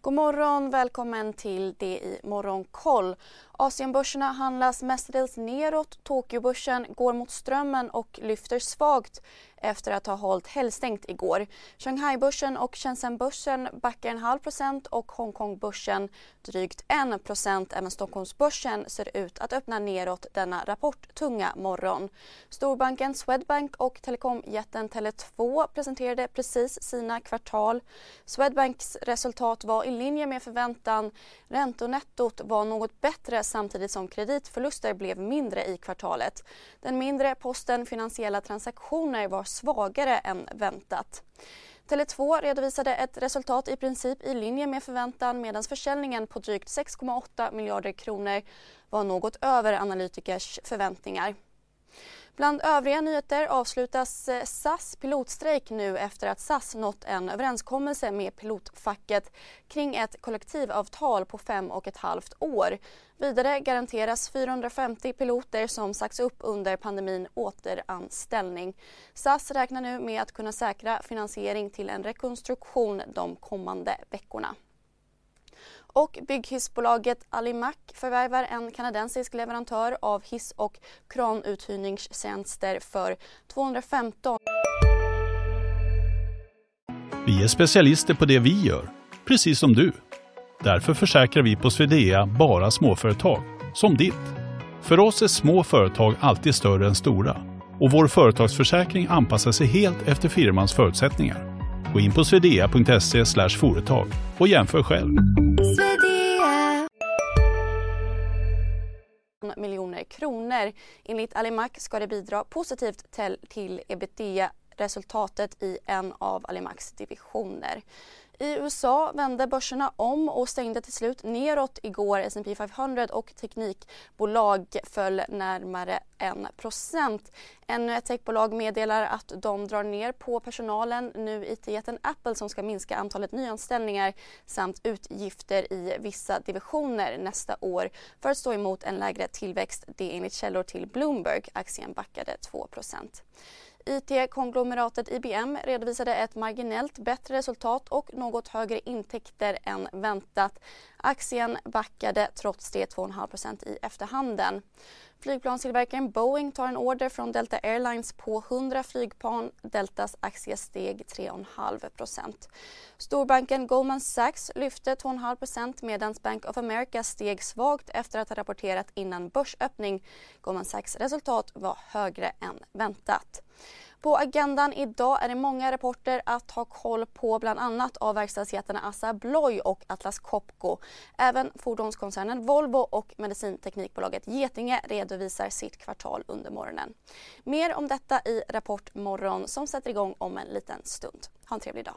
God morgon, välkommen till det i Morgonkoll. Asienbörserna handlas mestadels neråt. Tokyobörsen går mot strömmen och lyfter svagt efter att ha hållit helgstängt igår. Shanghai-börsen och Shenzhen-börsen backar en halv procent och Hongkong-börsen drygt en procent. Även Stockholmsbörsen ser ut att öppna neråt denna rapporttunga morgon. Storbanken Swedbank och telekomjätten Tele2 presenterade precis sina kvartal. Swedbanks resultat var i linje med förväntan. Räntonettot var något bättre samtidigt som kreditförluster blev mindre i kvartalet. Den mindre posten finansiella transaktioner var svagare än väntat. Tele2 redovisade ett resultat i princip i linje med förväntan medan försäljningen på drygt 6,8 miljarder kronor var något över analytikers förväntningar. Bland övriga nyheter avslutas eh, SAS pilotstrejk nu efter att SAS nått en överenskommelse med pilotfacket kring ett kollektivavtal på fem och ett halvt år. Vidare garanteras 450 piloter som sagts upp under pandemin återanställning. SAS räknar nu med att kunna säkra finansiering till en rekonstruktion de kommande veckorna. Och bygghissbolaget Alimak förvärvar en kanadensisk leverantör av hiss och kranuthyrningstjänster för 215 Vi är specialister på det vi gör, precis som du. Därför försäkrar vi på Swedea bara småföretag, som ditt. För oss är små företag alltid större än stora och vår företagsförsäkring anpassar sig helt efter firmans förutsättningar. Gå in på swedea.se företag och jämför själv. Miljoner kronor. Enligt Alimak ska det bidra positivt till, till ebitda-resultatet i en av Alimaks divisioner. I USA vände börserna om och stängde till slut neråt igår. S&P 500 och teknikbolag föll närmare 1 Ännu ett techbolag meddelar att de drar ner på personalen. Nu IT-jätten Apple som ska minska antalet nyanställningar samt utgifter i vissa divisioner nästa år för att stå emot en lägre tillväxt. Det enligt källor till Bloomberg. Aktien backade 2 IT-konglomeratet IBM redovisade ett marginellt bättre resultat och något högre intäkter än väntat. Aktien backade trots det 2,5% i efterhanden. Flygplanstillverkaren Boeing tar en order från Delta Airlines på 100 flygplan. Deltas aktie steg 3,5% Storbanken Goldman Sachs lyfte 2,5 medan Bank of America steg svagt efter att ha rapporterat innan börsöppning. Goldman Sachs resultat var högre än väntat. På agendan idag är det många rapporter att ha koll på bland annat av verkstadsjättarna Assa Abloy och Atlas Copco. Även fordonskoncernen Volvo och medicinteknikbolaget Getinge redovisar sitt kvartal under morgonen. Mer om detta i Rapport morgon som sätter igång om en liten stund. Ha en trevlig dag.